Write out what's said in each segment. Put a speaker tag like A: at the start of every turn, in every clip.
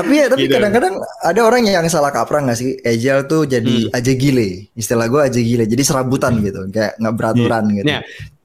A: tapi ya tapi kadang-kadang ada orang yang salah kaprah nggak sih? Agile tuh jadi aja gile. Istilah gue aja gile. Jadi serabutan gitu. Kayak nggak beraturan gitu.
B: Ya.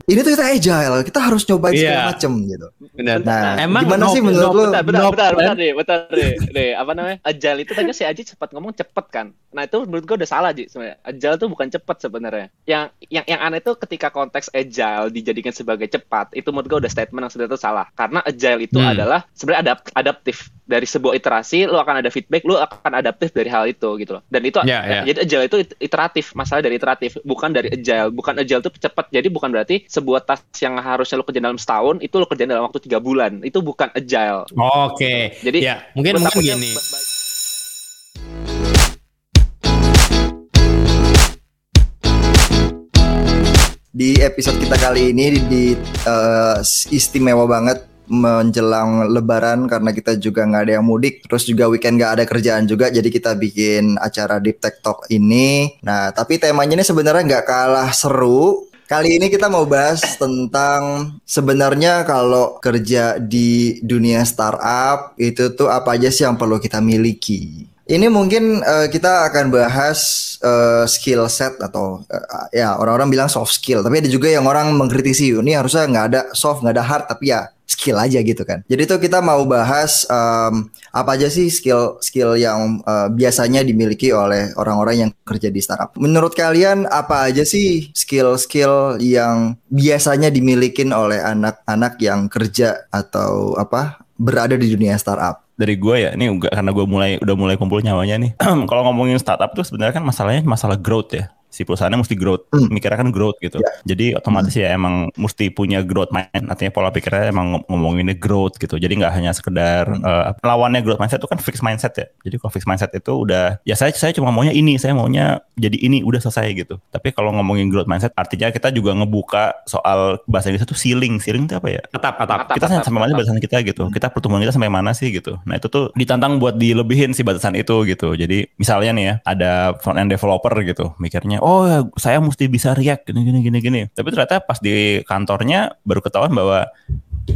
A: Ini tuh kita agile kita harus nyobain segala
B: Iya.
A: macem gitu
B: Benar.
A: nah
B: Emang
A: gimana
B: no-
A: sih menurut
B: no-
A: lu
C: bentar, bentar,
B: No
C: bentar, bentar deh, bentar deh, deh, apa namanya? Agile itu tadi si Aji cepat ngomong cepet kan. Nah itu menurut gue udah salah Ji sebenarnya. Agile itu bukan cepet sebenarnya. Yang yang yang aneh itu ketika konteks agile dijadikan sebagai cepat, itu menurut gue udah statement yang sebenarnya itu salah. Karena agile itu
B: Hmm.
C: adalah sebenarnya adap- adaptif dari sebuah iterasi, lu akan ada feedback, lu akan adaptif dari hal itu gitu loh. Dan itu
B: Ya, ya.
C: jadi agile itu it- iteratif, masalah dari iteratif, bukan dari agile. Bukan agile itu cepat. Jadi bukan berarti sebuah task yang harusnya lu kerjain dalam setahun itu lu kerjain dalam waktu tiga bulan. Itu bukan agile.
B: Oke.
C: Jadi,
B: ya mungkin mungkin gini.
A: di episode kita kali ini di, di, eh, istimewa banget menjelang lebaran karena kita juga nggak ada yang mudik terus juga weekend nggak ada kerjaan juga jadi kita bikin acara Deep Tech Talk ini nah tapi temanya ini sebenarnya nggak kalah seru Kali ini kita mau bahas tentang sebenarnya kalau kerja di dunia startup itu tuh apa aja sih yang perlu kita miliki. Ini mungkin eh, kita akan bahas eh, skill set atau eh, ya orang-orang bilang soft skill, tapi ada juga yang orang mengkritisi ini harusnya nggak ada soft nggak ada hard tapi ya skill aja gitu kan. Jadi tuh kita mau bahas em, apa aja sih skill skill yang eh, biasanya dimiliki oleh orang-orang yang kerja di startup. Menurut kalian apa aja sih skill-skill yang biasanya dimiliki oleh anak-anak yang kerja atau apa berada di dunia startup?
D: dari gue ya ini karena gue mulai udah mulai kumpul nyawanya nih kalau ngomongin startup tuh sebenarnya kan masalahnya masalah growth ya si perusahaannya mesti growth
A: Hmm.
D: mikirnya kan growth gitu.
A: Ya.
D: jadi otomatis ya emang mesti punya growth mind artinya pola pikirnya emang ngom- ngomonginnya growth gitu. Jadi nggak hanya sekedar eh, lawannya growth mindset itu kan fixed mindset ya. Jadi kalau fixed mindset itu udah ya saya saya cuma maunya ini saya maunya jadi ini udah selesai gitu. Tapi kalau ngomongin growth mindset artinya kita juga ngebuka soal bahasa Inggris itu ceiling. Ceiling itu apa ya?
B: Atap, atap.
C: Atap.
D: kita sampai mana batasan kita gitu. Kita pertumbuhan kita sampai mana sih gitu. Nah itu tuh ditantang buat dilebihin si batasan itu gitu. Jadi misalnya nih ya ada front end developer gitu. Mikirnya oh ya, saya mesti bisa react gini gini gini gini. Tapi ternyata pas di kantornya baru ketahuan bahwa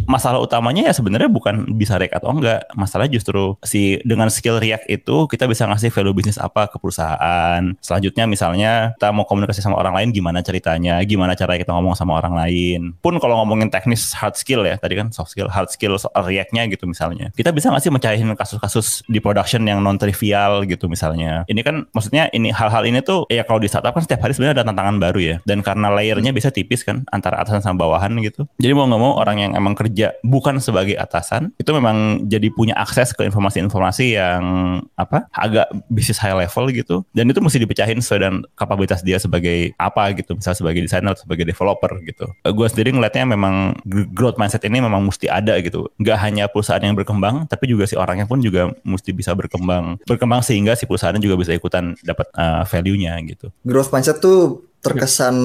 D: masalah utamanya ya sebenarnya bukan bisa React atau enggak. Masalah justru si dengan skill React itu kita bisa ngasih value bisnis apa ke perusahaan. Selanjutnya misalnya kita mau komunikasi sama orang lain gimana ceritanya, gimana cara kita ngomong sama orang lain. Pun kalau ngomongin teknis hard skill ya, tadi kan soft skill, hard skill soal React-nya gitu misalnya. Kita bisa ngasih mecahin kasus-kasus di production yang non trivial gitu misalnya. Ini kan maksudnya ini hal-hal ini tuh ya kalau di startup kan setiap hari sebenarnya ada tantangan baru ya. Dan karena layernya bisa tipis kan antara atasan sama bawahan gitu. Jadi mau nggak mau orang yang emang kerja bukan sebagai atasan itu memang jadi punya akses ke informasi-informasi yang apa agak bisnis high level gitu. Dan itu mesti dipecahin sesuai dengan kapabilitas dia sebagai apa gitu. Misalnya sebagai desainer sebagai developer gitu. Gue sendiri ngeliatnya memang gr- growth mindset ini memang mesti ada gitu. Nggak hanya perusahaan yang berkembang tapi juga si orangnya pun juga mesti bisa berkembang. Berkembang sehingga si perusahaannya juga bisa ikutan dapat uh, value-nya gitu.
A: Growth mindset tuh terkesan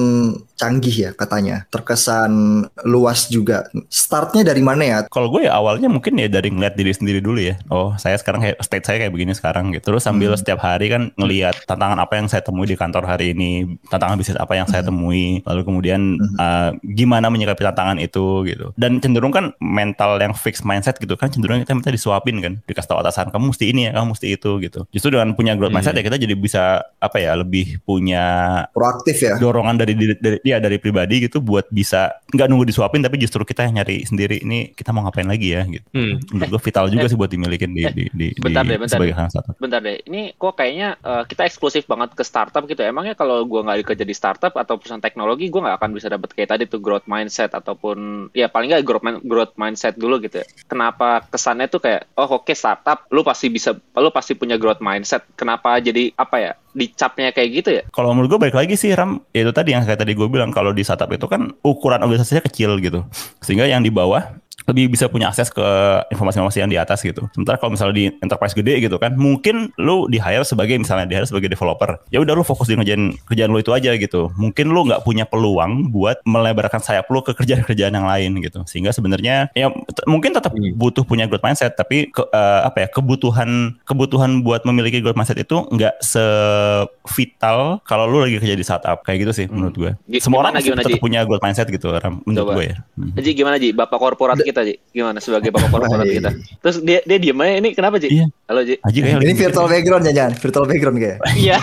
A: canggih ya katanya, terkesan luas juga. Startnya dari mana ya?
D: Kalau gue ya awalnya mungkin ya dari ngeliat diri sendiri dulu ya. Oh saya sekarang kayak state saya kayak begini sekarang gitu. Terus sambil setiap hari kan ngeliat tantangan apa yang saya temui di kantor hari ini, tantangan bisnis apa yang saya temui, lalu kemudian uh, gimana menyikapi tantangan itu gitu. Dan cenderung kan mental yang fixed mindset gitu kan cenderung kita minta disuapin kan, dikasih tahu atasan kamu mesti ini ya, kamu mesti itu gitu. Justru dengan punya growth mindset ya kita jadi bisa apa ya lebih punya
A: Proaktif ya.
D: dorongan dari dari ya dari pribadi gitu buat bisa nggak nunggu disuapin tapi justru kita yang nyari sendiri ini kita mau ngapain lagi ya gitu.
B: Hmm.
D: Menurut gue vital juga sih buat dimilikin di di di,
C: Bentar
D: di
C: deh, bentar
D: sebagai salah satu.
C: Bentar deh, ini kok kayaknya eh, kita eksklusif banget ke startup gitu. Emangnya kalau gua nggak kerja di startup atau perusahaan teknologi, gua nggak akan bisa dapat kayak tadi tuh growth mindset ataupun ya paling nggak growth, growth mindset dulu gitu ya. Kenapa kesannya tuh kayak oh oke startup, lu pasti bisa, lu pasti punya growth mindset. Kenapa jadi apa ya dicapnya kayak gitu ya?
D: Kalau menurut gue balik lagi sih Ram, ya itu tadi yang kayak tadi gue bilang kalau di startup itu kan ukuran organisasinya kecil gitu, sehingga yang di bawah lebih bisa punya akses ke informasi-informasi yang di atas gitu. Sementara kalau misalnya di enterprise gede gitu kan, mungkin lu di hire sebagai misalnya di hire sebagai developer, ya udah lu fokus di ngerjain kerjaan lu itu aja gitu. Mungkin lu nggak punya peluang buat melebarkan sayap lu ke kerjaan-kerjaan yang lain gitu. Sehingga sebenarnya ya mungkin tetap butuh punya growth mindset, tapi ke, eh, apa ya kebutuhan kebutuhan buat memiliki growth mindset itu nggak sevital kalau lu lagi kerja di startup kayak gitu sih menurut gue. Semua orang
C: gimana,
D: tetap
C: Ji?
D: punya growth mindset gitu Ram, menurut
C: Coba.
D: gue ya. Hmm.
C: Jadi gimana Ji, bapak korporat kita kita, Ji. Gimana sebagai bapak korporat kita? Terus dia dia diem aja ini kenapa, Ji?
D: Iya.
C: Halo, Ji.
D: Aji kayak
A: Ini virtual background ya jangan, virtual background kayak.
C: Iya,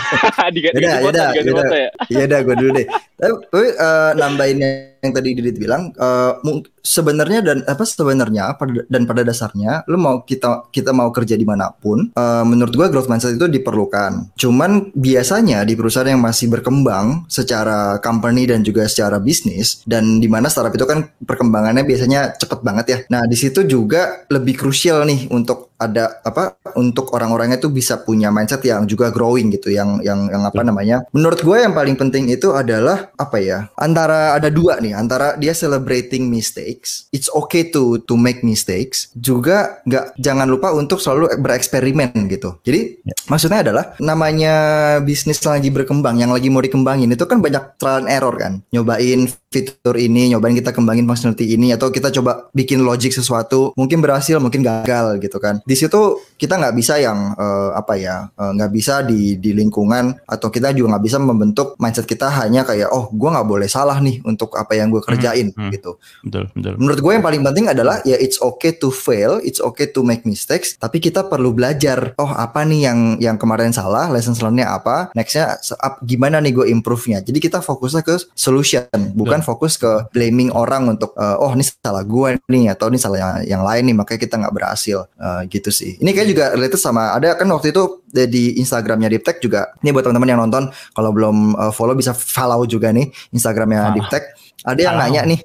C: diganti foto, diganti foto ya.
A: Iya dah, gue dulu deh. Tapi, tapi, eh, nambahin yang tadi Didit bilang, mung- sebenarnya dan apa sebenarnya pada- dan pada dasarnya, lu mau kita kita mau kerja di mana pun, eh, menurut gue growth mindset itu diperlukan. Cuman biasanya di perusahaan yang masih berkembang secara company dan juga secara bisnis, dan di mana startup itu kan perkembangannya biasanya cepet banget ya. Nah di situ juga lebih krusial nih untuk ada apa untuk orang-orangnya tuh bisa punya mindset yang juga growing gitu yang yang yang apa namanya. Menurut gue yang paling penting itu adalah apa ya antara ada dua nih antara dia celebrating mistakes it's okay to to make mistakes juga nggak jangan lupa untuk selalu bereksperimen gitu. Jadi maksudnya adalah namanya bisnis lagi berkembang yang lagi mau dikembangin itu kan banyak trial and error kan. Nyobain fitur ini nyobain kita kembangin functionality ini atau kita coba bikin logic sesuatu mungkin berhasil mungkin gagal gitu kan di situ kita nggak bisa yang eh, apa ya eh, nggak bisa di di lingkungan atau kita juga nggak bisa membentuk mindset kita hanya kayak oh gua nggak boleh salah nih untuk apa yang gue kerjain
D: hmm.
A: gitu
D: betul betul.
A: Menurut gue yang paling penting adalah ya it's okay to fail, it's okay to make mistakes, tapi kita perlu belajar. Oh apa nih yang yang kemarin salah, lesson learned-nya apa, nextnya gimana nih gue improve-nya. Jadi kita fokusnya ke solution, bukan fokus ke blaming orang untuk eh, oh ini salah gue nih atau ini salah yang, yang lain nih makanya kita nggak berhasil Eh, gitu sih. Ini kayak juga related sama ada kan waktu itu di- di Instagramnya Diptek juga. Ini buat teman-teman yang nonton kalau belum eh, follow bisa follow juga nih Instagramnya
D: Ah.
A: Diptek. Ada yang
D: Alah,
A: nanya nih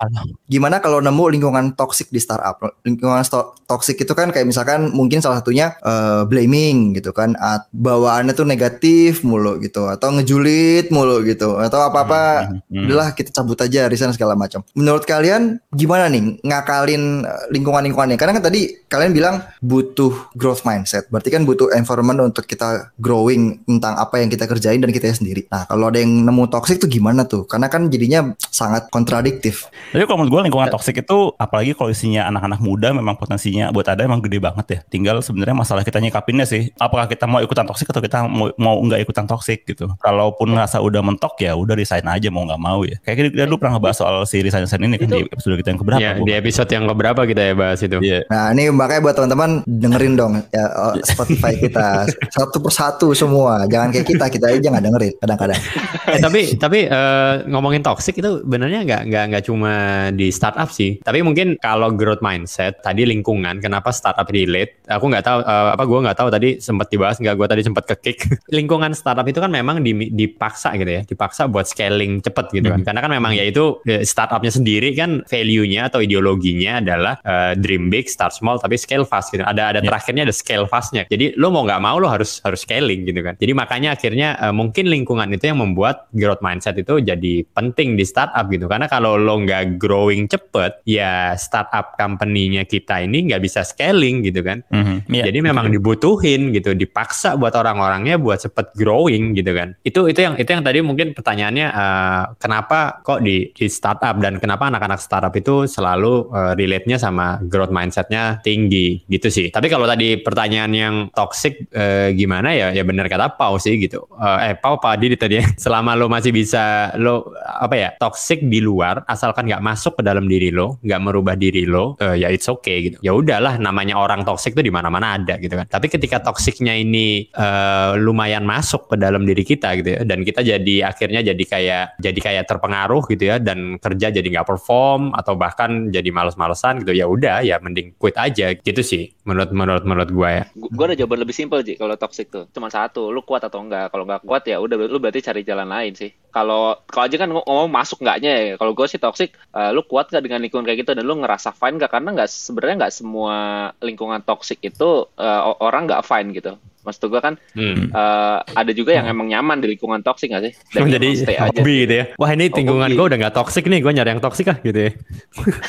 A: gimana kalau nemu lingkungan toxic di startup? Lingkungan toxic itu kan kayak misalkan mungkin salah satunya eh, blaming gitu kan, At- bawaannya tuh negatif mulu gitu, atau ngejulit mulu gitu, atau apa-apa,
D: Hmm, hmm, hmm.
A: udahlah kita cabut aja resign segala macam. Menurut kalian gimana nih ngakalin eh, lingkungan-lingkungannya? Karena kan tadi kalian bilang butuh growth mindset, berarti kan butuh environment untuk kita growing tentang apa yang kita kerjain dan kita sendiri. Nah kalau ada yang nemu toxic tuh gimana tuh? Karena kan jadinya sangat kontradiktif.
D: Tapi kalau menurut gue lingkungan toksik itu apalagi kalau isinya anak-anak muda memang potensinya buat ada emang gede banget ya. Tinggal sebenarnya masalah kita nyikapinnya sih. Apakah kita mau ikutan toksik atau kita mau mau nggak ikutan toksik gitu. Kalaupun ngerasa udah mentok ya udah resign aja mau nggak mau ya. Kayak kita dulu pernah ngebahas soal si resign resign ini kan
C: Itu-
D: di episode kita yang keberapa?
B: Iya,
D: gua
B: di episode yang keberapa kita ya bahas itu.
D: Iya.
A: Nah ini makanya buat teman-teman dengerin dong ya oh, Spotify kita satu persatu semua. Jangan kayak kita kita aja nggak dengerin kadang-kadang.
B: Eh, tapi tapi eh, ngomongin toxic itu benernya nggak nggak nggak cuma di startup sih. Tapi mungkin kalau growth mindset tadi lingkungan, kenapa startup relate? Aku nggak tahu eh, apa gue nggak tahu tadi sempat dibahas nggak? Gue tadi sempat ke kick. lingkungan startup itu kan memang di- dipaksa gitu ya, dipaksa buat scaling cepet gitu kan. Karena kan memang ya itu eh, startupnya sendiri kan value-nya atau ideologinya adalah eh, dream big, start small, tapi scale fast gitu. Ada ada
D: Ya.
B: terakhirnya ada scale fastnya. Jadi lo mau nggak mau lo harus harus scaling gitu kan. Jadi makanya akhirnya eh, mungkin lingkungan itu yang membuat growth mindset itu jadi penting di startup gitu. Karena kalau lo nggak growing cepet, ya startup company-nya kita ini nggak bisa scaling gitu kan.
D: Mhm. Iya.
B: Jadi memang dibutuhin gitu, dipaksa buat orang-orangnya buat cepet growing gitu kan. Itu itu yang itu yang tadi mungkin pertanyaannya eh, kenapa kok di di startup dan kenapa anak-anak startup itu selalu eh, relate-nya sama growth mindset-nya tinggi gitu sih. Tapi kalau tadi pertanyaan yang toxic eh, gimana ya ya benar kata Pau sih gitu. Eh, eh Pau Pak Adi tadi ya. Selama lo masih bisa lo apa ya toxic di luar asalkan nggak masuk ke dalam diri lo, nggak merubah diri lo, eh, ya it's okay gitu. Ya udahlah namanya orang toxic tuh di mana-mana ada gitu kan. Tapi ketika toksiknya ini eh, lumayan masuk ke dalam diri kita gitu ya dan kita jadi akhirnya jadi kayak jadi kayak terpengaruh gitu ya dan kerja jadi nggak perform atau bahkan jadi males-malesan gitu ya udah ya mending quit aja gitu sih menurut menurut menurut gue ya.
C: Gue ada jawaban lebih simpel Ji kalau toxic tuh. Cuma satu, lu kuat atau enggak. Kalau nggak kuat ya udah lu berarti cari jalan lain sih. Kalau kalau aja kan ngomong masuk nggaknya ya. Kalau gue sih toxic, eh, lu kuat nggak dengan lingkungan kayak gitu dan lu ngerasa fine nggak? Karena nggak sebenarnya nggak semua lingkungan toxic itu o- orang nggak fine gitu. Maksud gue kan
B: Hmm.
C: eh, ada juga yang emang nyaman di lingkungan toxic nggak sih? Dan
B: jadi
C: emang stay aja.
B: hobi gitu ya. Wah ini
C: Oh,
B: lingkungan
C: hobi.
B: gue udah nggak toxic nih, gue nyari yang toxic ah gitu ya.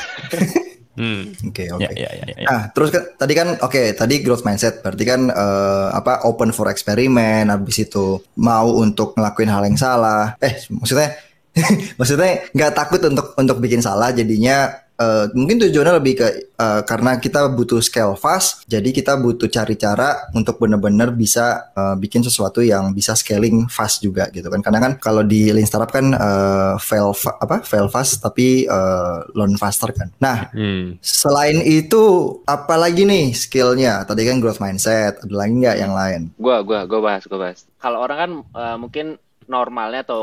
B: hmm.
A: Oke oke.
D: Ya, ya, ya.
A: Nah, terus kan tadi kan oke, tadi growth mindset berarti kan eh, apa open for eksperimen habis itu mau untuk ngelakuin hal yang salah. Eh, maksudnya maksudnya nggak takut untuk untuk bikin salah jadinya eh, mungkin tujuannya lebih ke eh, karena kita butuh scale fast, jadi kita butuh cari cara untuk benar-benar bisa eh, bikin sesuatu yang bisa scaling fast juga gitu kan. Karena kan kalau di lean startup kan eh, fail fa- apa fail fast tapi eh, learn faster kan. Nah,
B: Hmm.
A: selain itu apa lagi nih skillnya? Tadi kan growth mindset, ada lagi nggak yang lain?
C: Gua gua gua bahas gua bahas. Kalau orang kan eh, mungkin normalnya atau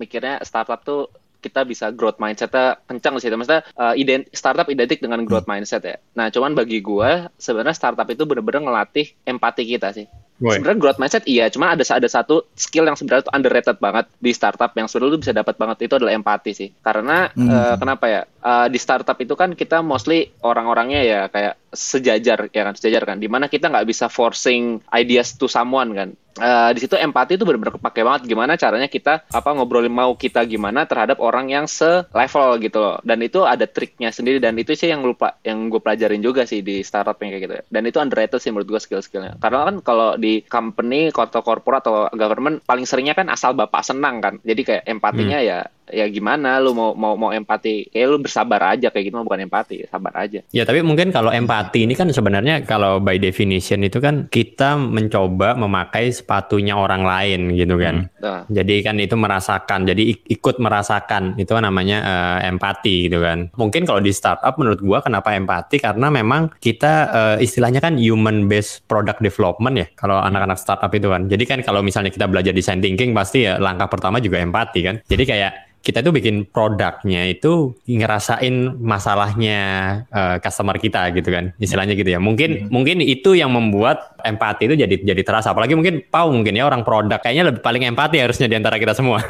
C: mikirnya startup tuh kita bisa growth mindsetnya kencang sih. Maksudnya eh, ident- startup identik dengan growth mindset ya. Nah, cuman bagi gua sebenarnya startup itu bener-bener ngelatih empati kita sih.
B: Woi.
C: Sebenarnya growth mindset iya, cuma ada ada satu skill yang sebenarnya tuh underrated banget di startup yang sebenarnya lu bisa dapat banget itu adalah empati sih. Karena
A: Hmm.
C: eh, kenapa ya? Eh, di startup itu kan kita mostly orang-orangnya ya kayak sejajar ya kan, sejajar kan. Di mana kita nggak bisa forcing ideas to someone kan. Eh, di situ empati itu benar-benar kepake banget gimana caranya kita apa ngobrolin mau kita gimana terhadap orang yang se-level gitu loh. Dan itu ada triknya sendiri dan itu sih yang lupa yang gue pelajarin juga sih di startup yang kayak gitu. ya. Dan itu underrated sih menurut gue skill-skillnya. Karena kan kalau di company, atau korporat atau government paling seringnya kan asal bapak senang kan. Jadi kayak empatinya ya ya gimana lu mau mau mau empati kayak lu bersabar aja kayak gitu bukan empati sabar aja
B: Ya tapi mungkin kalau empati ini kan sebenarnya kalau by definition itu kan kita mencoba memakai sepatunya orang lain gitu kan.
C: nah,
B: Jadi kan itu merasakan, jadi ik- ikut merasakan itu namanya eh, empati gitu kan. Mungkin kalau di startup menurut gua kenapa empati karena memang kita eh, istilahnya kan human based product development ya kalau anak-anak startup itu kan. Jadi kan kalau misalnya kita belajar design thinking pasti ya langkah pertama juga empati kan. Jadi kayak kita tuh bikin produknya itu ngerasain masalahnya eh, customer kita gitu kan istilahnya gitu ya. Mungkin mungkin itu yang membuat empati itu jadi jadi terasa. Apalagi mungkin Pau mungkin ya orang produk. Kayaknya lebih paling empati harusnya di antara kita semua.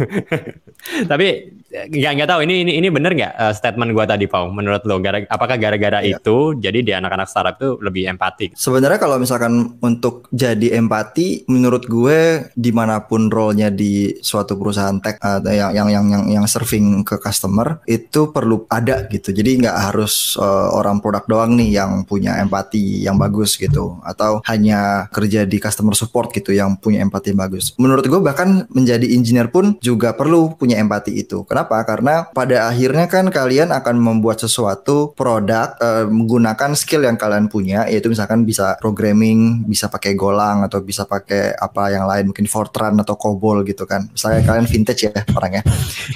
B: Tapi eh, nggak nggak tahu. Ini ini ini bener nggak eh, statement gua tadi Pau? Menurut lo gara, apakah gara-gara
A: Iya.
B: itu jadi di anak-anak startup itu lebih empati?
A: Sebenarnya kalau misalkan untuk jadi empati, menurut gue di mana pun role-nya di suatu perusahaan tech atau yang yang yang yang, yang serving ke customer itu perlu ada gitu. Jadi nggak harus eh, orang produk doang nih yang punya empati yang bagus gitu, atau hanya kerja di customer support gitu yang punya empati yang bagus. Menurut gue bahkan menjadi engineer pun juga perlu punya empati itu. Kenapa? Karena pada akhirnya kan kalian akan membuat sesuatu produk eh, menggunakan skill yang kalian punya, yaitu misalkan bisa programming, bisa pakai Golang atau bisa pakai apa yang lain, mungkin Fortran atau COBOL gitu kan. Misalnya kalian vintage ya orangnya.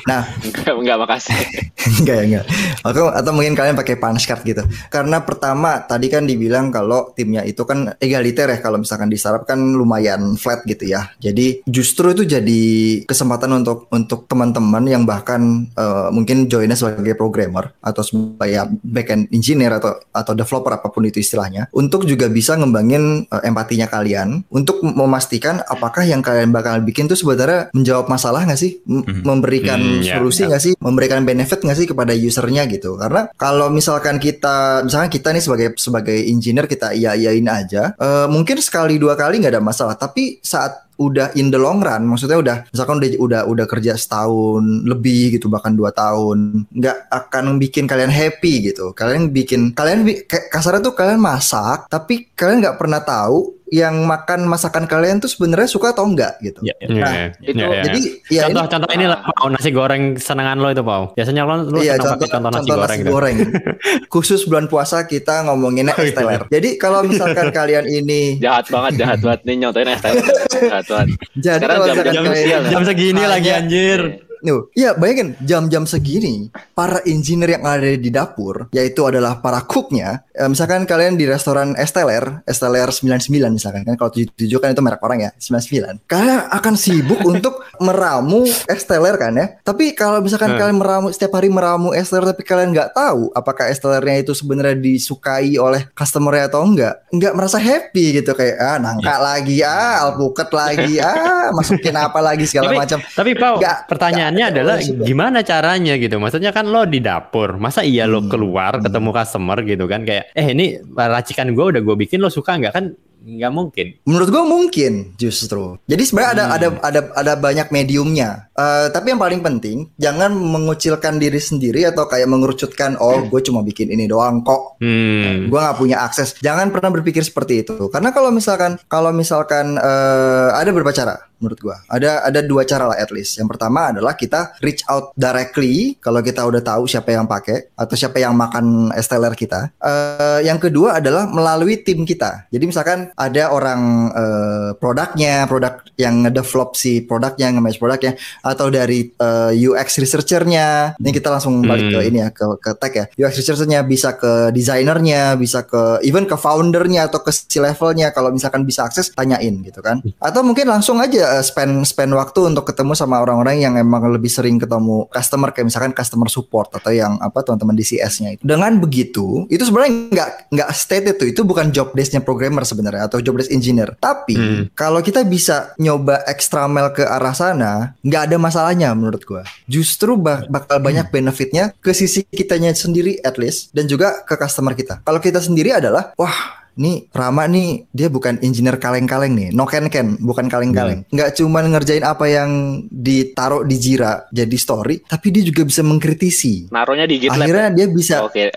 A: Nah,
C: enggak enggak makasih
A: enggak ya enggak. Atau, atau mungkin kalian pakai punch card gitu. Karena pertama tadi kan dibilang kalau timnya itu kan egaliter ya kalau misalkan di startup kan lumayan flat gitu ya. Jadi justru itu jadi kesempatan untuk untuk teman-teman yang bahkan eh, mungkin joinnya sebagai programmer atau sebagai backend engineer atau atau developer apa pun itu istilahnya untuk juga bisa ngembangin eh, empatinya kalian untuk memastikan apakah yang kalian bakal bikin tuh sebenarnya menjawab masalah nggak sih M-
D: Mhm.
A: memberikan
B: Hmm, ya,
A: solusi
B: ya.
A: nggak sih memberikan benefit nggak sih kepada usernya gitu karena kalau misalkan kita misalkan kita nih sebagai sebagai engineer kita iya iyain aja eh, mungkin sekali dua kali nggak ada masalah. Tapi saat udah in the long run maksudnya udah misalkan udah udah udah kerja setahun lebih gitu bahkan dua tahun nggak akan bikin kalian happy gitu. Kalian bikin kalian kasarnya tuh kalian masak tapi kalian nggak pernah tahu yang makan masakan kalian tuh sebenarnya suka atau enggak gitu
D: Ya, ya.
B: Iya,
A: Nah,
B: iya,
C: itu
B: iya, iya.
A: jadi ya
B: contoh
A: ini
B: contoh ini lah Pau nasi goreng senangan lo itu Pau biasanya lo lu
A: Iya
B: senang
A: contoh,
B: contoh nasi
A: contoh
B: goreng
A: nasi
B: gitu.
A: goreng. Khusus bulan puasa kita ngomonginnya
B: Oh,
A: es
B: iya.
A: teler. Jadi kalau misalkan kalian ini
C: jahat banget jahat banget nih nyontoin es teler jahat banget
A: jadi
C: Sekarang
B: jam,
C: sial ya?
B: jam segini lagi anjir
A: Nuh, iya bayangin jam-jam segini para engineer yang ada di dapur yaitu adalah para cooknya. Eh, misalkan kalian di restoran Esteller, Esteller 99 misalkan kan kalau 77 kan itu merek orang ya 99. Kalian akan sibuk untuk meramu Esteller kan ya. Tapi kalau misalkan
B: Hmm.
A: kalian meramu setiap hari meramu Esteller tapi kalian nggak tahu apakah Estellernya itu sebenarnya disukai oleh customernya atau enggak, nggak merasa happy gitu kayak ah nangka lagi ah alpukat lagi ah masukin apa lagi segala macam.
B: Tapi Pau,
A: Nggak-
B: pertanyaannya
A: nggak-
B: adalah gimana caranya gitu? Maksudnya kan lo di dapur, masa iya lo
A: Hmm.
B: keluar ketemu customer gitu kan kayak, eh ini racikan gue udah gue bikin lo suka nggak kan? Nggak mungkin.
A: Menurut gue mungkin justru. Jadi sebenarnya ada ada ada ada banyak mediumnya. Eh, tapi yang paling penting jangan mengucilkan diri sendiri atau kayak mengerucutkan oh gue cuma bikin ini doang kok.
B: Hmm.
A: Gue nggak punya akses. Jangan pernah berpikir seperti itu. Karena kalau misalkan kalau misalkan eh, ada beberapa cara. Menurut gua. Ada ada dua cara lah at least. Yang pertama adalah kita reach out directly kalau kita udah tahu siapa yang pakai atau siapa yang makan esteller kita. Uh, yang kedua adalah melalui tim kita. Jadi misalkan ada orang uh, produknya, produk yang ngedevelop si produknya, nge-manage produknya atau dari uh, UX researchernya. Ini kita langsung balik ke
B: Hmm.
A: ini ya ke ke tech ya. UX researchernya bisa ke desainernya, bisa ke even ke foundernya atau ke si levelnya kalau misalkan bisa akses tanyain gitu kan. Atau mungkin langsung aja uh, spend spend waktu untuk ketemu sama orang-orang yang emang lebih sering ketemu customer kayak misalkan customer support atau yang apa teman-teman DCS-nya itu. Dengan begitu, itu sebenarnya nggak nggak stated tuh itu bukan job desk-nya programmer sebenarnya atau job desk engineer. Tapi
B: Hmm.
A: kalau kita bisa nyoba extra mile ke arah sana, nggak ada masalahnya menurut gua. Justru ba- bakal banyak benefitnya ke sisi kitanya sendiri at least dan juga ke customer kita. Kalau kita sendiri adalah wah Nih Rama nih dia bukan engineer kaleng-kaleng nih, no ken ken, bukan kaleng-kaleng. Nggak cuman ngerjain apa yang ditaruh di Jira jadi story, tapi dia juga bisa mengkritisi.
C: Naruhnya di GitLab.
A: Akhirnya dia bisa
C: Oke.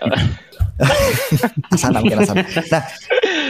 A: Asana mungkin asana. Nah,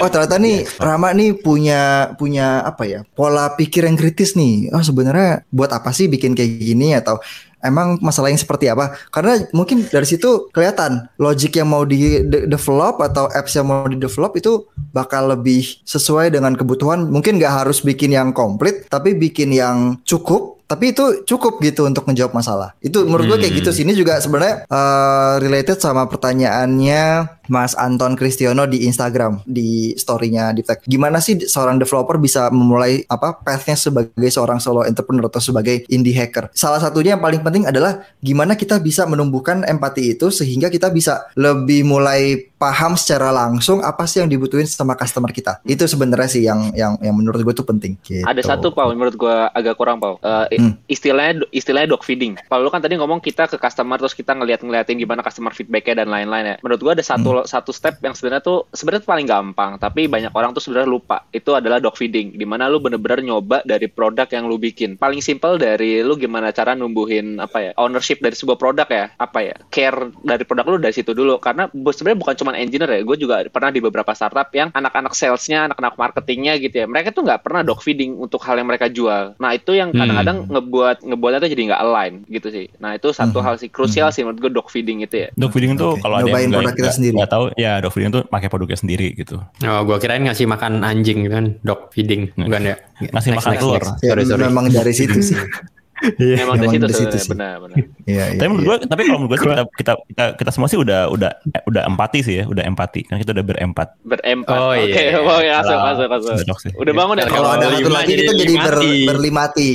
A: oh ternyata nih Rama nih punya punya apa ya pola pikir yang kritis nih. Oh sebenarnya buat apa sih bikin kayak gini atau emang masalah yang seperti apa? Karena mungkin dari situ kelihatan logic yang mau di de- develop atau apps yang mau di develop itu bakal lebih sesuai dengan kebutuhan. Mungkin nggak harus bikin yang komplit, tapi bikin yang cukup tapi itu cukup gitu untuk menjawab masalah. Itu menurut gue kayak gitu. Sini juga sebenarnya eh, related sama pertanyaannya Mas Anton Kristiono di Instagram di storynya di tag. Gimana sih seorang developer bisa memulai apa pathnya sebagai seorang solo entrepreneur atau sebagai indie hacker? Salah satunya yang paling penting adalah gimana kita bisa menumbuhkan empati itu sehingga kita bisa lebih mulai paham secara langsung apa sih yang dibutuhin sama customer kita. Itu sebenarnya sih yang yang yang menurut gue tuh penting. Gitu.
C: Ada satu Paul menurut gua agak kurang Paul. Eh,
A: Hmm.
C: istilahnya istilahnya dog feeding. Kalau lu kan tadi ngomong kita ke customer terus kita ngeliat-ngeliatin gimana customer feedbacknya dan lain-lain ya. Menurut gua ada satu satu step yang sebenarnya tuh sebenarnya paling gampang, tapi banyak orang tuh sebenarnya lupa. Itu adalah dog feeding, di mana lu bener-bener nyoba dari produk yang lu bikin. Paling simple dari lu gimana cara numbuhin apa ya ownership dari sebuah produk ya, apa ya care dari produk lu dari situ dulu. Karena sebenarnya bukan cuma engineer ya, gue juga pernah di beberapa startup yang anak-anak salesnya, anak-anak marketingnya gitu ya, mereka tuh nggak pernah dog feeding untuk hal yang mereka jual. Nah itu yang kadang-kadang ngebuat ngebuatnya tuh jadi nggak align gitu sih. Nah itu satu
A: Mhm.
C: hal sih krusial sih menurut gue dog feeding itu ya.
D: Dog feeding tuh
A: Oke.
D: kalau ada
A: Nyobain
D: yang
A: produk kita sendiri.
D: Gak tahu ya dog feeding tuh pakai produknya sendiri gitu.
B: Oh, gua kirain ngasih makan anjing gitu kan, dog feeding, bukan ya?
D: Ngasih makan telur.
A: Ya,
B: Sorry, sorry.
A: memang dari situ sih.
C: Memang dari
A: Memang
C: situ
A: dari situ sih.
C: benar-benar.
A: Iya, iya.
D: Tapi menurut
A: iya.
D: gue, tapi kalau menurut gue sih kita, kita kita kita semua sih udah udah eh, udah empati sih ya, udah empati. Kan kita udah berempat.
C: Berempat.
B: Oh,
C: Oke,
B: iya.
C: oh ya masuk masuk masuk.
D: Udah
C: bangun ya?
A: Kalau ada satu lagi
B: jadi
A: kita jadi ber,
B: limati.
A: berlimati.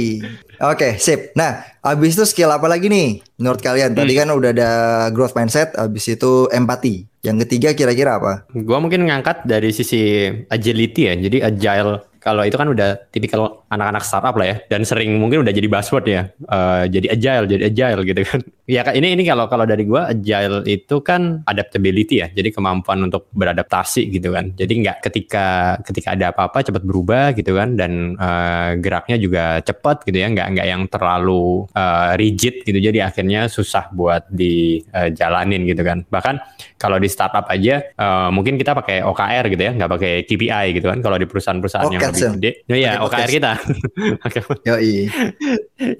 A: Oke, sip. Nah, abis itu skill apa lagi nih menurut kalian? Tadi kan udah ada growth mindset, abis itu empati. Yang ketiga kira-kira apa?
B: Gua mungkin ngangkat dari sisi agility ya. Jadi agile kalau itu kan udah tipikal anak-anak startup lah ya dan sering mungkin udah jadi buzzword ya. Eh, jadi agile, jadi agile gitu kan. Ya ini ini kalau kalau dari gua agile itu kan adaptability ya. Jadi kemampuan untuk beradaptasi gitu kan. Jadi nggak ketika ketika ada apa-apa cepat berubah gitu kan dan eh, geraknya juga cepat gitu ya. Nggak nggak yang terlalu eh, rigid gitu. Jadi akhirnya susah buat dijalanin gitu kan. Bahkan kalau di startup aja eh, mungkin kita pakai OKR gitu ya, nggak pakai KPI gitu kan. Kalau di perusahaan-perusahaan yang
A: OKADS ya?
B: Lebih gede, ya, ya
A: Pakai
B: OKR kita. Oke.
A: Yoi.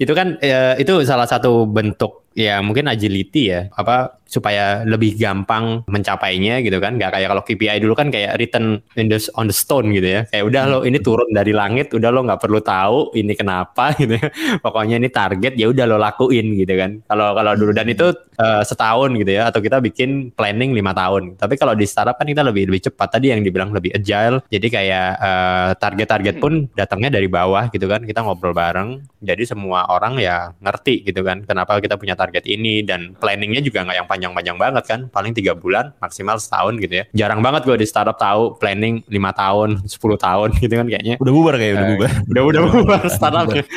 B: itu kan eh, itu salah satu bentuk ya mungkin agility ya. Apa supaya lebih gampang mencapainya gitu kan. Nggak kayak kalau KPI dulu kan kayak written in the, on the stone gitu ya. Kayak udah lo ini turun dari langit udah lo nggak perlu tahu ini kenapa gitu ya. Pokoknya ini target ya udah lo lakuin gitu kan. Kalau kalau dulu dan itu eh, setahun gitu ya. Atau kita bikin planning lima tahun. Tapi kalau di startup kan kita lebih lebih cepat. Tadi yang dibilang lebih agile. Jadi kayak eh, target-target pun datangnya dari bawah gitu kan. Kita ngobrol bareng. Jadi semua orang ya ngerti gitu kan kenapa kita punya target ini dan planningnya juga nggak yang panjang-panjang banget kan paling tiga bulan maksimal setahun gitu ya jarang banget gue di startup tahu planning lima tahun 10 tahun gitu kan kayaknya
D: Udah bubar kayak udah
B: Eh,
D: bubar.
B: udah udah bubar startupnya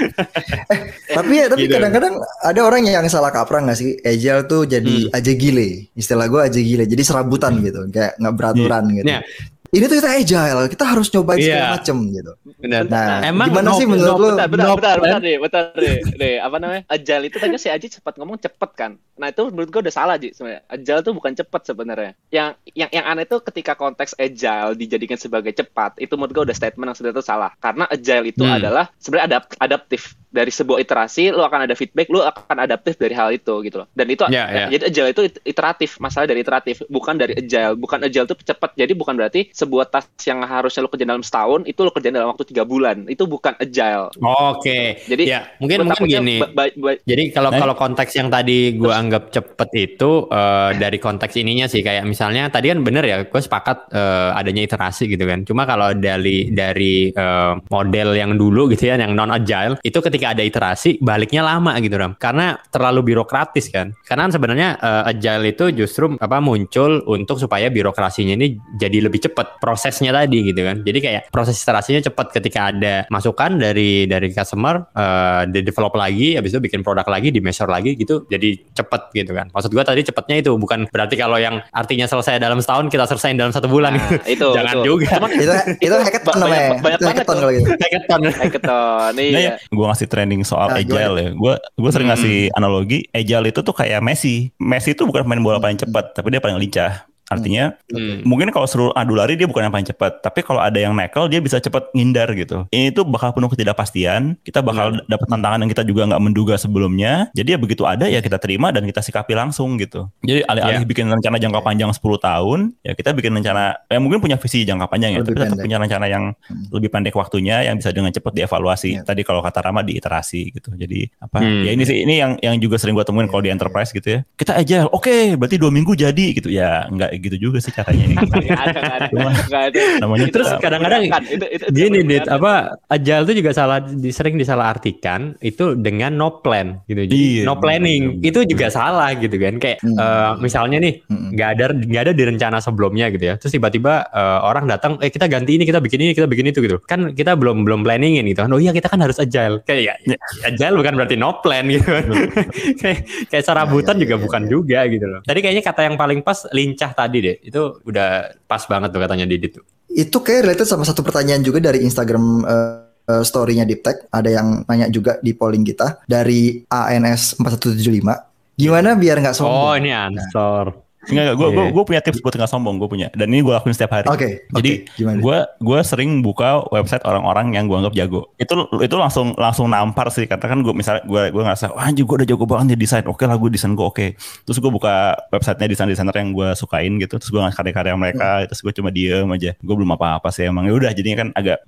A: Tapi ya, tapi
B: Gitu.
A: kadang-kadang ada orang yang salah kaprah nggak sih? Agile tuh jadi
B: Hmm.
A: aja gile. Istilah gue aja gile. Jadi serabutan gitu, kayak nggak beraturan gitu.
B: Ya,
A: ini tuh kita agile, kita harus nyobain segala
B: Iya.
A: macem gitu.
B: Benar.
A: Nah,
B: Emang
A: gimana
B: no-
A: sih menurut
B: no-
A: lu?
C: bentar, bentar,
B: no
C: bentar,
B: plan.
C: bentar deh, bentar deh, deh, apa namanya? Agile itu tadi si Aji cepat ngomong cepet kan. Nah itu menurut gue udah salah Ji sebenarnya. Agile itu bukan cepet sebenarnya. Yang yang yang aneh itu ketika konteks agile dijadikan sebagai cepat, itu menurut gue udah statement yang sebenarnya itu salah. Karena agile itu
B: Hmm.
C: adalah sebenarnya adap- adaptif dari sebuah iterasi, lu akan ada feedback, lu akan adaptif dari hal itu gitu loh. Dan itu
B: Ya, ya.
C: jadi agile itu it- iteratif, masalah dari iteratif, bukan dari agile. Bukan agile itu cepat. Jadi bukan berarti sebuah task yang harusnya lu kerjain dalam setahun itu lu kerjain dalam waktu tiga bulan. Itu bukan agile.
B: Oke.
C: Jadi,
B: ya mungkin mungkin gini.
C: ba- ba- ba-
B: Jadi kalau
D: Eh?
B: kalau konteks yang tadi gua anggap cepet itu eh, dari konteks ininya sih kayak misalnya tadi kan bener ya, gue sepakat eh, adanya iterasi gitu kan. Cuma kalau dari dari eh, model yang dulu gitu ya, yang non agile itu ketika ada iterasi baliknya lama gitu ram, karena terlalu birokratis kan. Karena kan sebenarnya eh, agile itu justru apa muncul untuk supaya birokrasinya ini jadi lebih cepat prosesnya tadi gitu kan. Jadi kayak proses iterasinya cepat ketika ada masukan dari dari customer eh, di develop lagi habis itu bikin produk lagi di measure lagi gitu jadi cepet gitu kan maksud gua tadi cepetnya itu bukan berarti kalau yang artinya selesai dalam setahun kita selesaiin dalam satu bulan
C: Nah, itu
B: jangan
C: itu.
B: juga
C: Cuman
A: itu itu hackathon namanya.
C: banyak- banyak banget
A: hackathon kalau gitu.
B: hackathon
C: hackathon
D: Nah,
C: iya.
D: ya, gue ngasih training soal
A: Nah,
D: agile ya. Gue gue sering
B: Hmm.
D: ngasih analogi agile itu tuh kayak Messi. Messi itu bukan pemain bola paling cepat, tapi dia paling lincah. Artinya
B: Hmm.
D: mungkin kalau seluruh adu lari dia bukan yang paling cepat, tapi kalau ada yang nekel dia bisa cepat ngindar gitu. Ini tuh bakal penuh ketidakpastian. Kita bakal dapat tantangan yang kita juga nggak menduga sebelumnya. Jadi ya begitu ada ya kita terima dan kita sikapi langsung gitu. Jadi alih-alih
B: Ya.
D: bikin rencana jangka panjang 10 tahun, ya kita bikin rencana ya mungkin punya visi jangka panjang ya,
A: Lebih
D: tapi tetap
A: pendek.
D: punya rencana yang lebih pendek waktunya yang bisa dengan cepat dievaluasi.
A: Ya.
D: Tadi kalau kata Rama diiterasi gitu. Jadi apa?
B: Hmm.
D: Ya ini sih ini yang yang juga sering gua temuin kalau di enterprise gitu ya. Kita agile, oke, berarti dua minggu jadi gitu. Ya nggak gitu juga sih caranya.
C: Nggak ada.
D: Namanya
C: Itu
B: Terus kadang-kadang
C: memudahkan. Itu- itu- itu
B: gini dit
C: memudahkan.
B: apa agile itu juga salah sering disalahartikan itu dengan no plan gitu jadi
D: Iya,
B: no planning
D: benar.
B: itu juga salah gitu kan kayak
A: Hmm.
B: eh, misalnya nih
A: Hmm.
B: nggak ada nggak ada di rencana sebelumnya gitu ya terus tiba-tiba eh, orang datang eh kita ganti ini kita bikin ini kita bikin itu gitu kan kita belum belum planningin gitu kan oh iya kita kan harus agile kayak ya, agile bukan berarti no plan gitu kan kayak kayak serabutan
A: Ya, ya,
B: juga
A: ya,
B: bukan
A: ya.
B: juga gitu loh tadi kayaknya kata yang paling pas lincah tadi deh itu udah pas banget tuh katanya Didit tuh
A: Itu kayak related sama satu pertanyaan juga dari Instagram eh, story-nya Deep Tech. Ada yang nanya juga di polling kita dari ANS 4175. Gimana biar nggak sombong?
B: oh ini ansor
D: Enggak, gue
B: Iya.
D: gue punya tips buat nggak sombong, gue punya. Dan ini gue lakuin setiap hari.
A: Oke,
D: Jadi
A: oke, gimana?
D: gue gue sering buka website orang-orang yang gue anggap jago. Itu itu langsung langsung nampar sih. Karena kan gue misalnya gue gue ngerasa wah anjir gue udah jago banget di desain. Oke lah gue desain gue oke. Terus gue buka websitenya desain desainer yang gue sukain gitu. Terus gue ngasih karya-karya mereka. Terus gue cuma diem aja. Gue belum apa-apa sih emang. Ya udah jadinya kan agak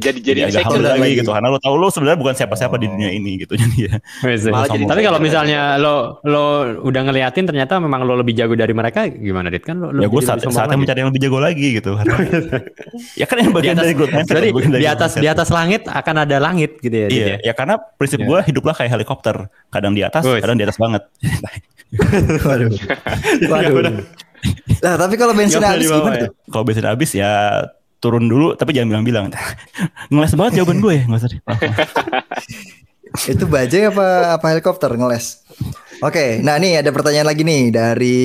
C: jadi jadi
D: jadi agak humble
A: lagi.
D: lagi gitu. Karena lo tau lo sebenarnya bukan siapa-siapa di dunia ini gitu. Jadi ya.
C: Malah jadi
B: Tapi kalau misalnya lo lo udah ngeliatin ternyata memang lo lebih jago dari mereka gimana Dit kan lo, lo
D: Ya gue saat, saatnya
B: lagi.
D: mencari yang lebih jago lagi gitu. ya kan yang
B: di
D: bagian
B: atas,
D: dari growth mindset.
B: jadi
D: dari
B: di atas
D: mindset.
B: di atas langit akan ada langit gitu ya
D: Iya,
B: ya?
D: ya karena prinsip
B: Iya.
D: gue hiduplah kayak helikopter, kadang di atas,
B: Wih.
D: kadang di atas banget.
A: Waduh. Waduh. Nah, tapi kalau
B: boleh
A: habis gimana
B: ya?
A: tuh?
D: Kalau bensin habis ya turun dulu, tapi jangan bilang-bilang. Ngeles banget jawaban gue, nggak usah. deh.
A: Itu bajai apa apa helikopter ngeles? Oke, nah nih ada pertanyaan lagi nih dari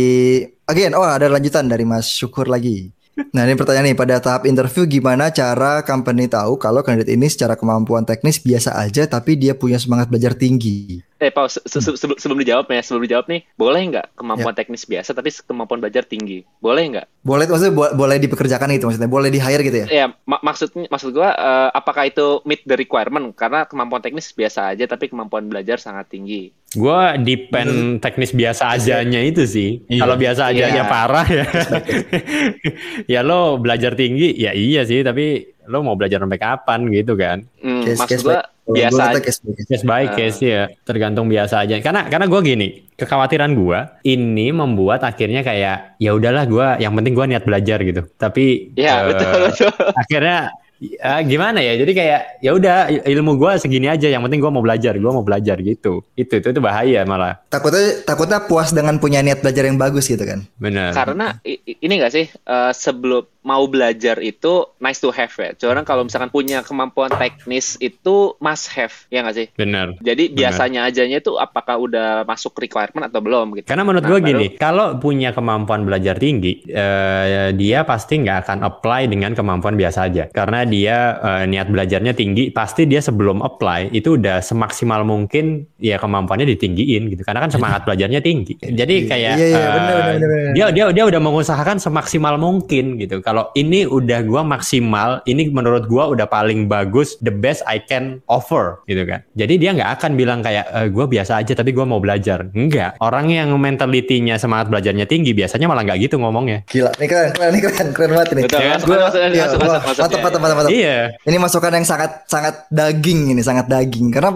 A: again, oh ada lanjutan dari Mas Syukur lagi. Nah ini pertanyaan nih pada tahap interview gimana cara company tahu kalau kandidat ini secara kemampuan teknis biasa aja tapi dia punya semangat belajar tinggi.
C: Eh, Pau, se- se- sebelum, sebelum dijawab ya, sebelum dijawab nih, boleh nggak kemampuan
A: Ya.
C: teknis biasa tapi kemampuan belajar tinggi? Boleh nggak?
A: Boleh maksudnya bo- boleh dipekerjakan gitu maksudnya, boleh di hire gitu ya?
C: Ya, mak maksudnya maksud gua eh, apakah itu meet the requirement? Karena kemampuan teknis biasa aja tapi kemampuan belajar sangat tinggi.
B: Gua depend teknis biasa ajanya itu sih.
D: Iya.
B: Kalau biasa ajanya
C: Iya.
B: parah ya. ya lo belajar tinggi ya iya sih tapi lo mau belajar sampai kapan gitu kan.
C: Hmm,
A: Case-
C: maksud
A: case Kalau
C: biasa aja.
A: case by case.
B: Case by
C: Ah.
B: case ya, tergantung biasa aja. Karena karena gue gini, kekhawatiran gue ini membuat akhirnya kayak ya udahlah gue, yang penting gue niat belajar gitu. Tapi
C: Ya,
B: eh,
C: betul betul.
B: akhirnya ya, gimana ya? Jadi kayak ya udah ilmu gue segini aja. Yang penting gue mau belajar, gue mau belajar gitu. Itu itu itu bahaya malah.
A: Takutnya takutnya puas dengan punya niat belajar yang bagus gitu kan?
B: Benar.
C: Karena ini nggak sih eh, sebelum mau belajar itu nice to have ya. Cuman kalau misalkan punya kemampuan teknis itu must have ya nggak sih?
B: Bener.
C: Jadi
B: Benar.
C: biasanya ajanya itu apakah udah masuk requirement atau belum gitu.
B: Karena menurut
C: Nah,
B: gue
C: baru-
B: gini, kalau punya kemampuan belajar tinggi, eh, dia pasti nggak akan apply dengan kemampuan biasa aja. Karena dia eh, niat belajarnya tinggi, pasti dia sebelum apply itu udah semaksimal mungkin ya kemampuannya ditinggiin gitu. Karena kan semangat belajarnya tinggi. Jadi kayak
A: Iya, iya,
B: eh,
A: bener, bener, bener, bener.
B: dia dia dia udah mengusahakan semaksimal mungkin gitu. Kalau ini udah gua maksimal, ini menurut gua udah paling bagus, the best I can offer gitu kan. Jadi dia nggak akan bilang kayak e, gua biasa aja tapi gua mau belajar. Enggak. Orang yang mentalitinya semangat belajarnya tinggi biasanya malah nggak gitu ngomongnya.
A: Gila, ini keren, keren, ini keren, keren banget ini.
C: Betul,
B: Ya,
C: masuk,
A: Gua-
C: masuk,
A: iya,
C: masuk, masuk, masuk,
A: mantap, mantap,
C: ya.
A: mantap, mantap.
B: Iya.
A: Ini masukan yang sangat sangat daging ini, sangat daging. Karena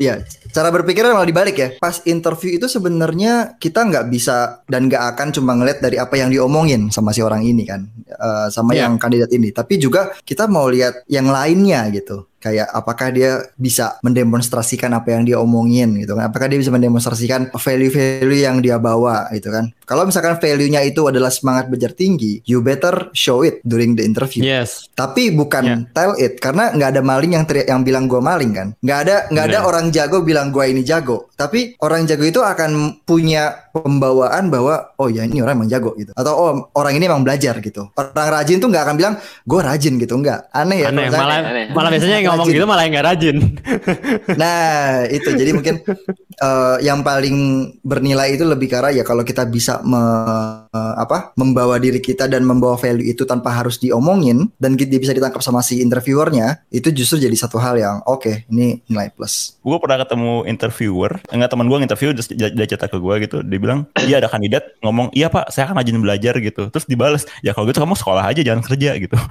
A: ya cara berpikirnya malah dibalik ya. Pas interview itu sebenarnya kita nggak bisa dan nggak akan cuma ngeliat dari apa yang diomongin sama si orang ini kan, Eh, sama
B: Iya.
A: yang kandidat ini. Tapi juga kita mau lihat yang lainnya gitu. Kayak apakah dia bisa mendemonstrasikan apa yang dia omongin gitu kan? Apakah dia bisa mendemonstrasikan value-value yang dia bawa gitu kan? Kalau misalkan value-nya itu adalah semangat belajar tinggi, you better show it during the interview.
B: Yes.
A: Tapi bukan
B: Ya.
A: tell it karena nggak ada maling yang teriak yang bilang gue maling kan. Nggak ada nggak ada orang jago bilang gue ini jago. Tapi orang jago itu akan punya pembawaan bahwa oh ya ini orang emang jago gitu. Atau oh orang ini emang belajar gitu. Orang rajin tuh nggak akan bilang gue rajin gitu nggak. Aneh ya.
B: Aneh, malah
C: aneh.
B: malah biasanya ngomong gitu malah yang nggak rajin.
A: Nah itu. Jadi mungkin eh, yang paling bernilai itu lebih karena ya kalau kita bisa me- eh, apa membawa diri kita dan membawa value itu tanpa harus diomongin dan kita bisa ditangkap sama si interviewernya itu justru jadi satu hal yang oke ini nilai plus.
D: gue pernah ketemu interviewer enggak teman gue interview dia, cerita ke gue gitu. Dia bilang iya ada kandidat. Ngomong iya pak saya kan rajin belajar gitu. Terus dibales ya kalau gitu kamu sekolah aja jangan kerja gitu.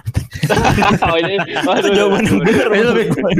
C: Oh, ini,
D: itu
C: waduh,
D: jawaban yang
B: Itu
D: menurut gue.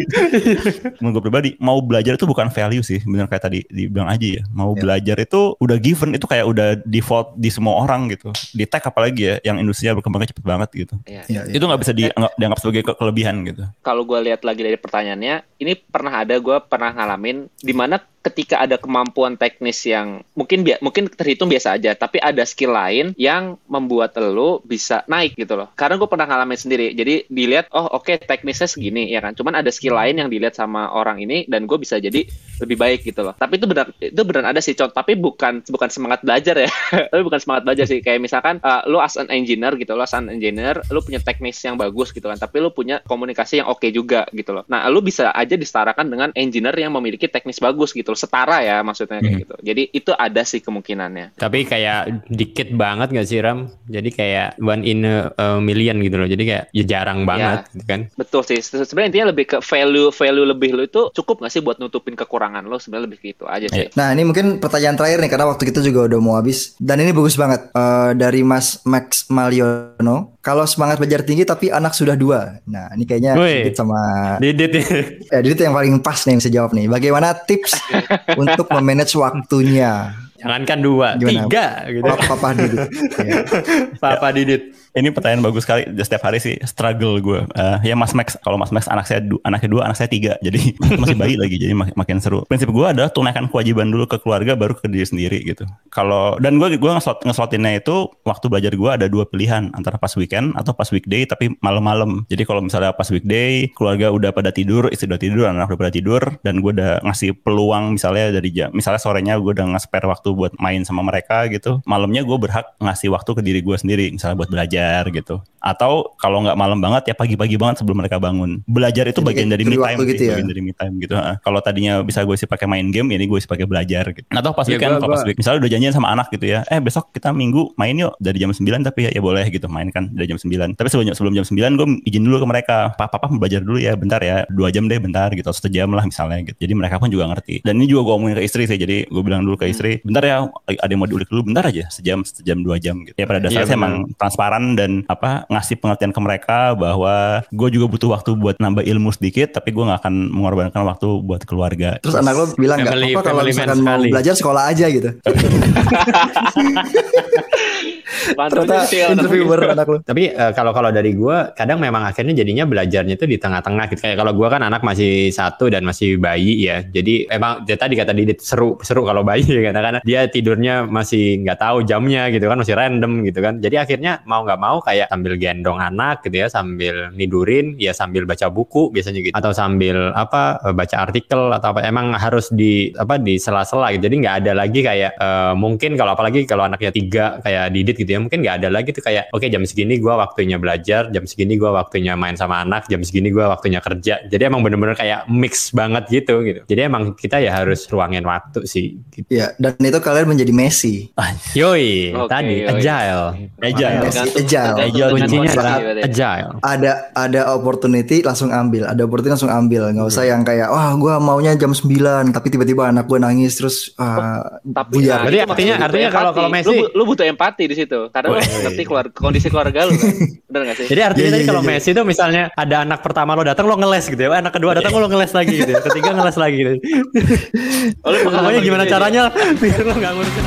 D: menurut gue pribadi mau belajar itu bukan value sih bener kayak tadi dibilang aja ya mau
A: Ya.
D: belajar itu udah given itu kayak udah default di semua orang gitu di tech apalagi ya yang industrinya berkembangnya cepet banget gitu
C: Iya.
A: Iya, iya.
D: itu nggak bisa dianggap, dianggap sebagai ke- kelebihan gitu
C: kalau gue lihat lagi dari pertanyaannya, ini pernah ada gue pernah ngalamin di mana ketika ada kemampuan teknis yang mungkin bia- mungkin terhitung biasa aja, tapi ada skill lain yang membuat lo bisa naik gitu loh. Karena gue pernah ngalamin sendiri. Jadi dilihat, oh oke teknisnya segini ya kan. Cuman ada skill lain yang dilihat sama orang ini dan gue bisa jadi lebih baik gitu loh. Tapi itu benar itu benar ada sih contoh, tapi bukan bukan semangat belajar ya. tapi bukan semangat belajar sih. Kayak misalkan uh, lo as an engineer gitu, lo as an engineer, lo punya teknis yang bagus gitu kan. Tapi lo punya komunikasi yang oke juga gitu loh. Nah, lo bisa aja disetarakan dengan engineer yang memiliki teknis bagus gitu loh. Setara ya maksudnya kayak
D: Hmm.
C: gitu. Jadi itu ada sih kemungkinannya.
B: Tapi kayak dikit banget gak sih Ram? Jadi kayak one in a, a million gitu loh. Jadi kayak ya jarang banget gitu kan.
C: Betul sih. Se- Sebenarnya intinya lebih ke value value lebih lo itu cukup nggak sih buat nutupin kekurangan lo? Sebenarnya lebih gitu aja sih.
A: Nah ini mungkin pertanyaan terakhir nih karena waktu kita juga udah mau habis dan ini bagus banget Eh, dari Mas Max Maliono. Kalau semangat belajar tinggi tapi anak sudah dua. Nah ini kayaknya
B: Woi.
A: Didit sama
B: Didit ya.
A: ya Didit yang paling pas nih yang bisa jawab nih. Bagaimana tips untuk memanage waktunya?
B: Jangankan dua,
A: Gimana?
B: tiga gitu.
A: Papa, Papa Didit. Ya.
B: Papa Didit.
D: Ini pertanyaan bagus sekali. Setiap hari sih struggle gue. Eh, ya Mas Max, kalau Mas Max anak saya du- anaknya dua, anak saya tiga. Jadi masih bayi lagi. Jadi mak- makin seru. Prinsip gue adalah tunaikan kewajiban dulu ke keluarga, baru ke diri sendiri gitu. Kalau dan gue gue ngeslot ngeslotinnya itu waktu belajar gue ada dua pilihan antara pas weekend atau pas weekday tapi malam-malam. Jadi kalau misalnya pas weekday keluarga udah pada tidur, istri udah tidur, anak udah pada tidur, dan gue udah ngasih peluang misalnya dari jam, misalnya sorenya gue udah nge-spare waktu buat main sama mereka gitu. Malamnya gue berhak ngasih waktu ke diri gue sendiri, misalnya buat belajar gitu. Atau kalau nggak malam banget ya pagi-pagi banget sebelum mereka bangun. Belajar itu
A: Jadi
D: bagian dari me time,
A: gitu
D: sih,
A: ya?
D: bagian dari me time gitu. Heeh. Kalau tadinya bisa gue isi pakai main game, ini gue isi pakai belajar gitu. Atau pas
B: Ya,
D: weekend,
B: gua-
D: kalau pas
B: gua-
D: week, misalnya udah janjian sama anak gitu ya, eh besok kita minggu main yuk dari jam 9 tapi ya, ya boleh gitu main kan dari jam 9. Tapi sebelum sebelum jam 9 gue izin dulu ke mereka, papa papa belajar dulu ya bentar ya, dua jam deh bentar gitu, satu jam lah misalnya gitu. Jadi mereka pun juga ngerti. Dan ini juga gue omongin ke istri sih, jadi gue bilang dulu ke istri, bentar ya ada yang mau diulik dulu, bentar aja, sejam, sejam dua jam gitu. Ya pada dasarnya
B: Iya,
D: emang transparan dan apa ngasih pengertian ke mereka bahwa gue juga butuh waktu buat nambah ilmu sedikit, tapi gue nggak akan mengorbankan waktu buat keluarga.
A: Terus anak lo bilang nggak apa kalau misalkan mau
B: sekali.
A: belajar sekolah aja gitu. Ternyata interviewer anak lo.
B: Tapi eh, kalau kalau dari gua kadang memang akhirnya jadinya belajarnya itu di tengah-tengah gitu. Kayak kalau gua kan anak masih satu dan masih bayi ya. Jadi emang dia tadi kata Didit seru seru kalau bayi ya karena karena dia tidurnya masih nggak tahu jamnya gitu kan masih random gitu kan. Jadi akhirnya mau nggak mau kayak sambil gendong anak gitu ya, sambil nidurin, ya sambil baca buku biasanya gitu, atau sambil apa eh, baca artikel atau apa. Emang harus di apa di sela-sela gitu. Jadi nggak ada lagi kayak eh, mungkin kalau apalagi kalau anaknya tiga kayak Didit gitu ya, mungkin nggak ada lagi tuh kayak oke jam segini gua waktunya belajar, jam segini gua waktunya main sama anak, jam segini gua waktunya kerja. Jadi emang bener-bener kayak mix banget gitu gitu. Jadi emang kita ya harus ruangin waktu sih. Gitu.
A: Ya, dan itu kalian menjadi Messi.
B: Yoi,
C: Oke,
B: tadi
C: yoi.
B: agile.
D: Agile.
A: Agile.
D: Agile
B: Kuncinya adalah agile.
A: Ada ada opportunity langsung ambil, ada opportunity langsung ambil. Nggak usah yang kayak wah gua maunya jam 9 tapi tiba-tiba anak gua nangis terus ah,
C: Tapi
A: buyar.
C: nah,
B: Berarti artinya- artinya kalau- kalau. Messi-
C: lu, lu butuh empati di situ karena lu ngerti keluar kondisi keluarga lu kan. Bener gak sih?
B: Jadi artinya tadi
A: iya,
B: kalau
A: iya,
B: Messi itu misalnya ada anak pertama lo datang lo ngeles gitu ya, Eh, anak kedua datang lo ngeles lagi gitu, ya. ketiga ngeles lagi gitu.
C: Oh, pengalaman
B: Pokoknya gimana
C: gitu aja.
B: caranya biar lo nggak ngurusin.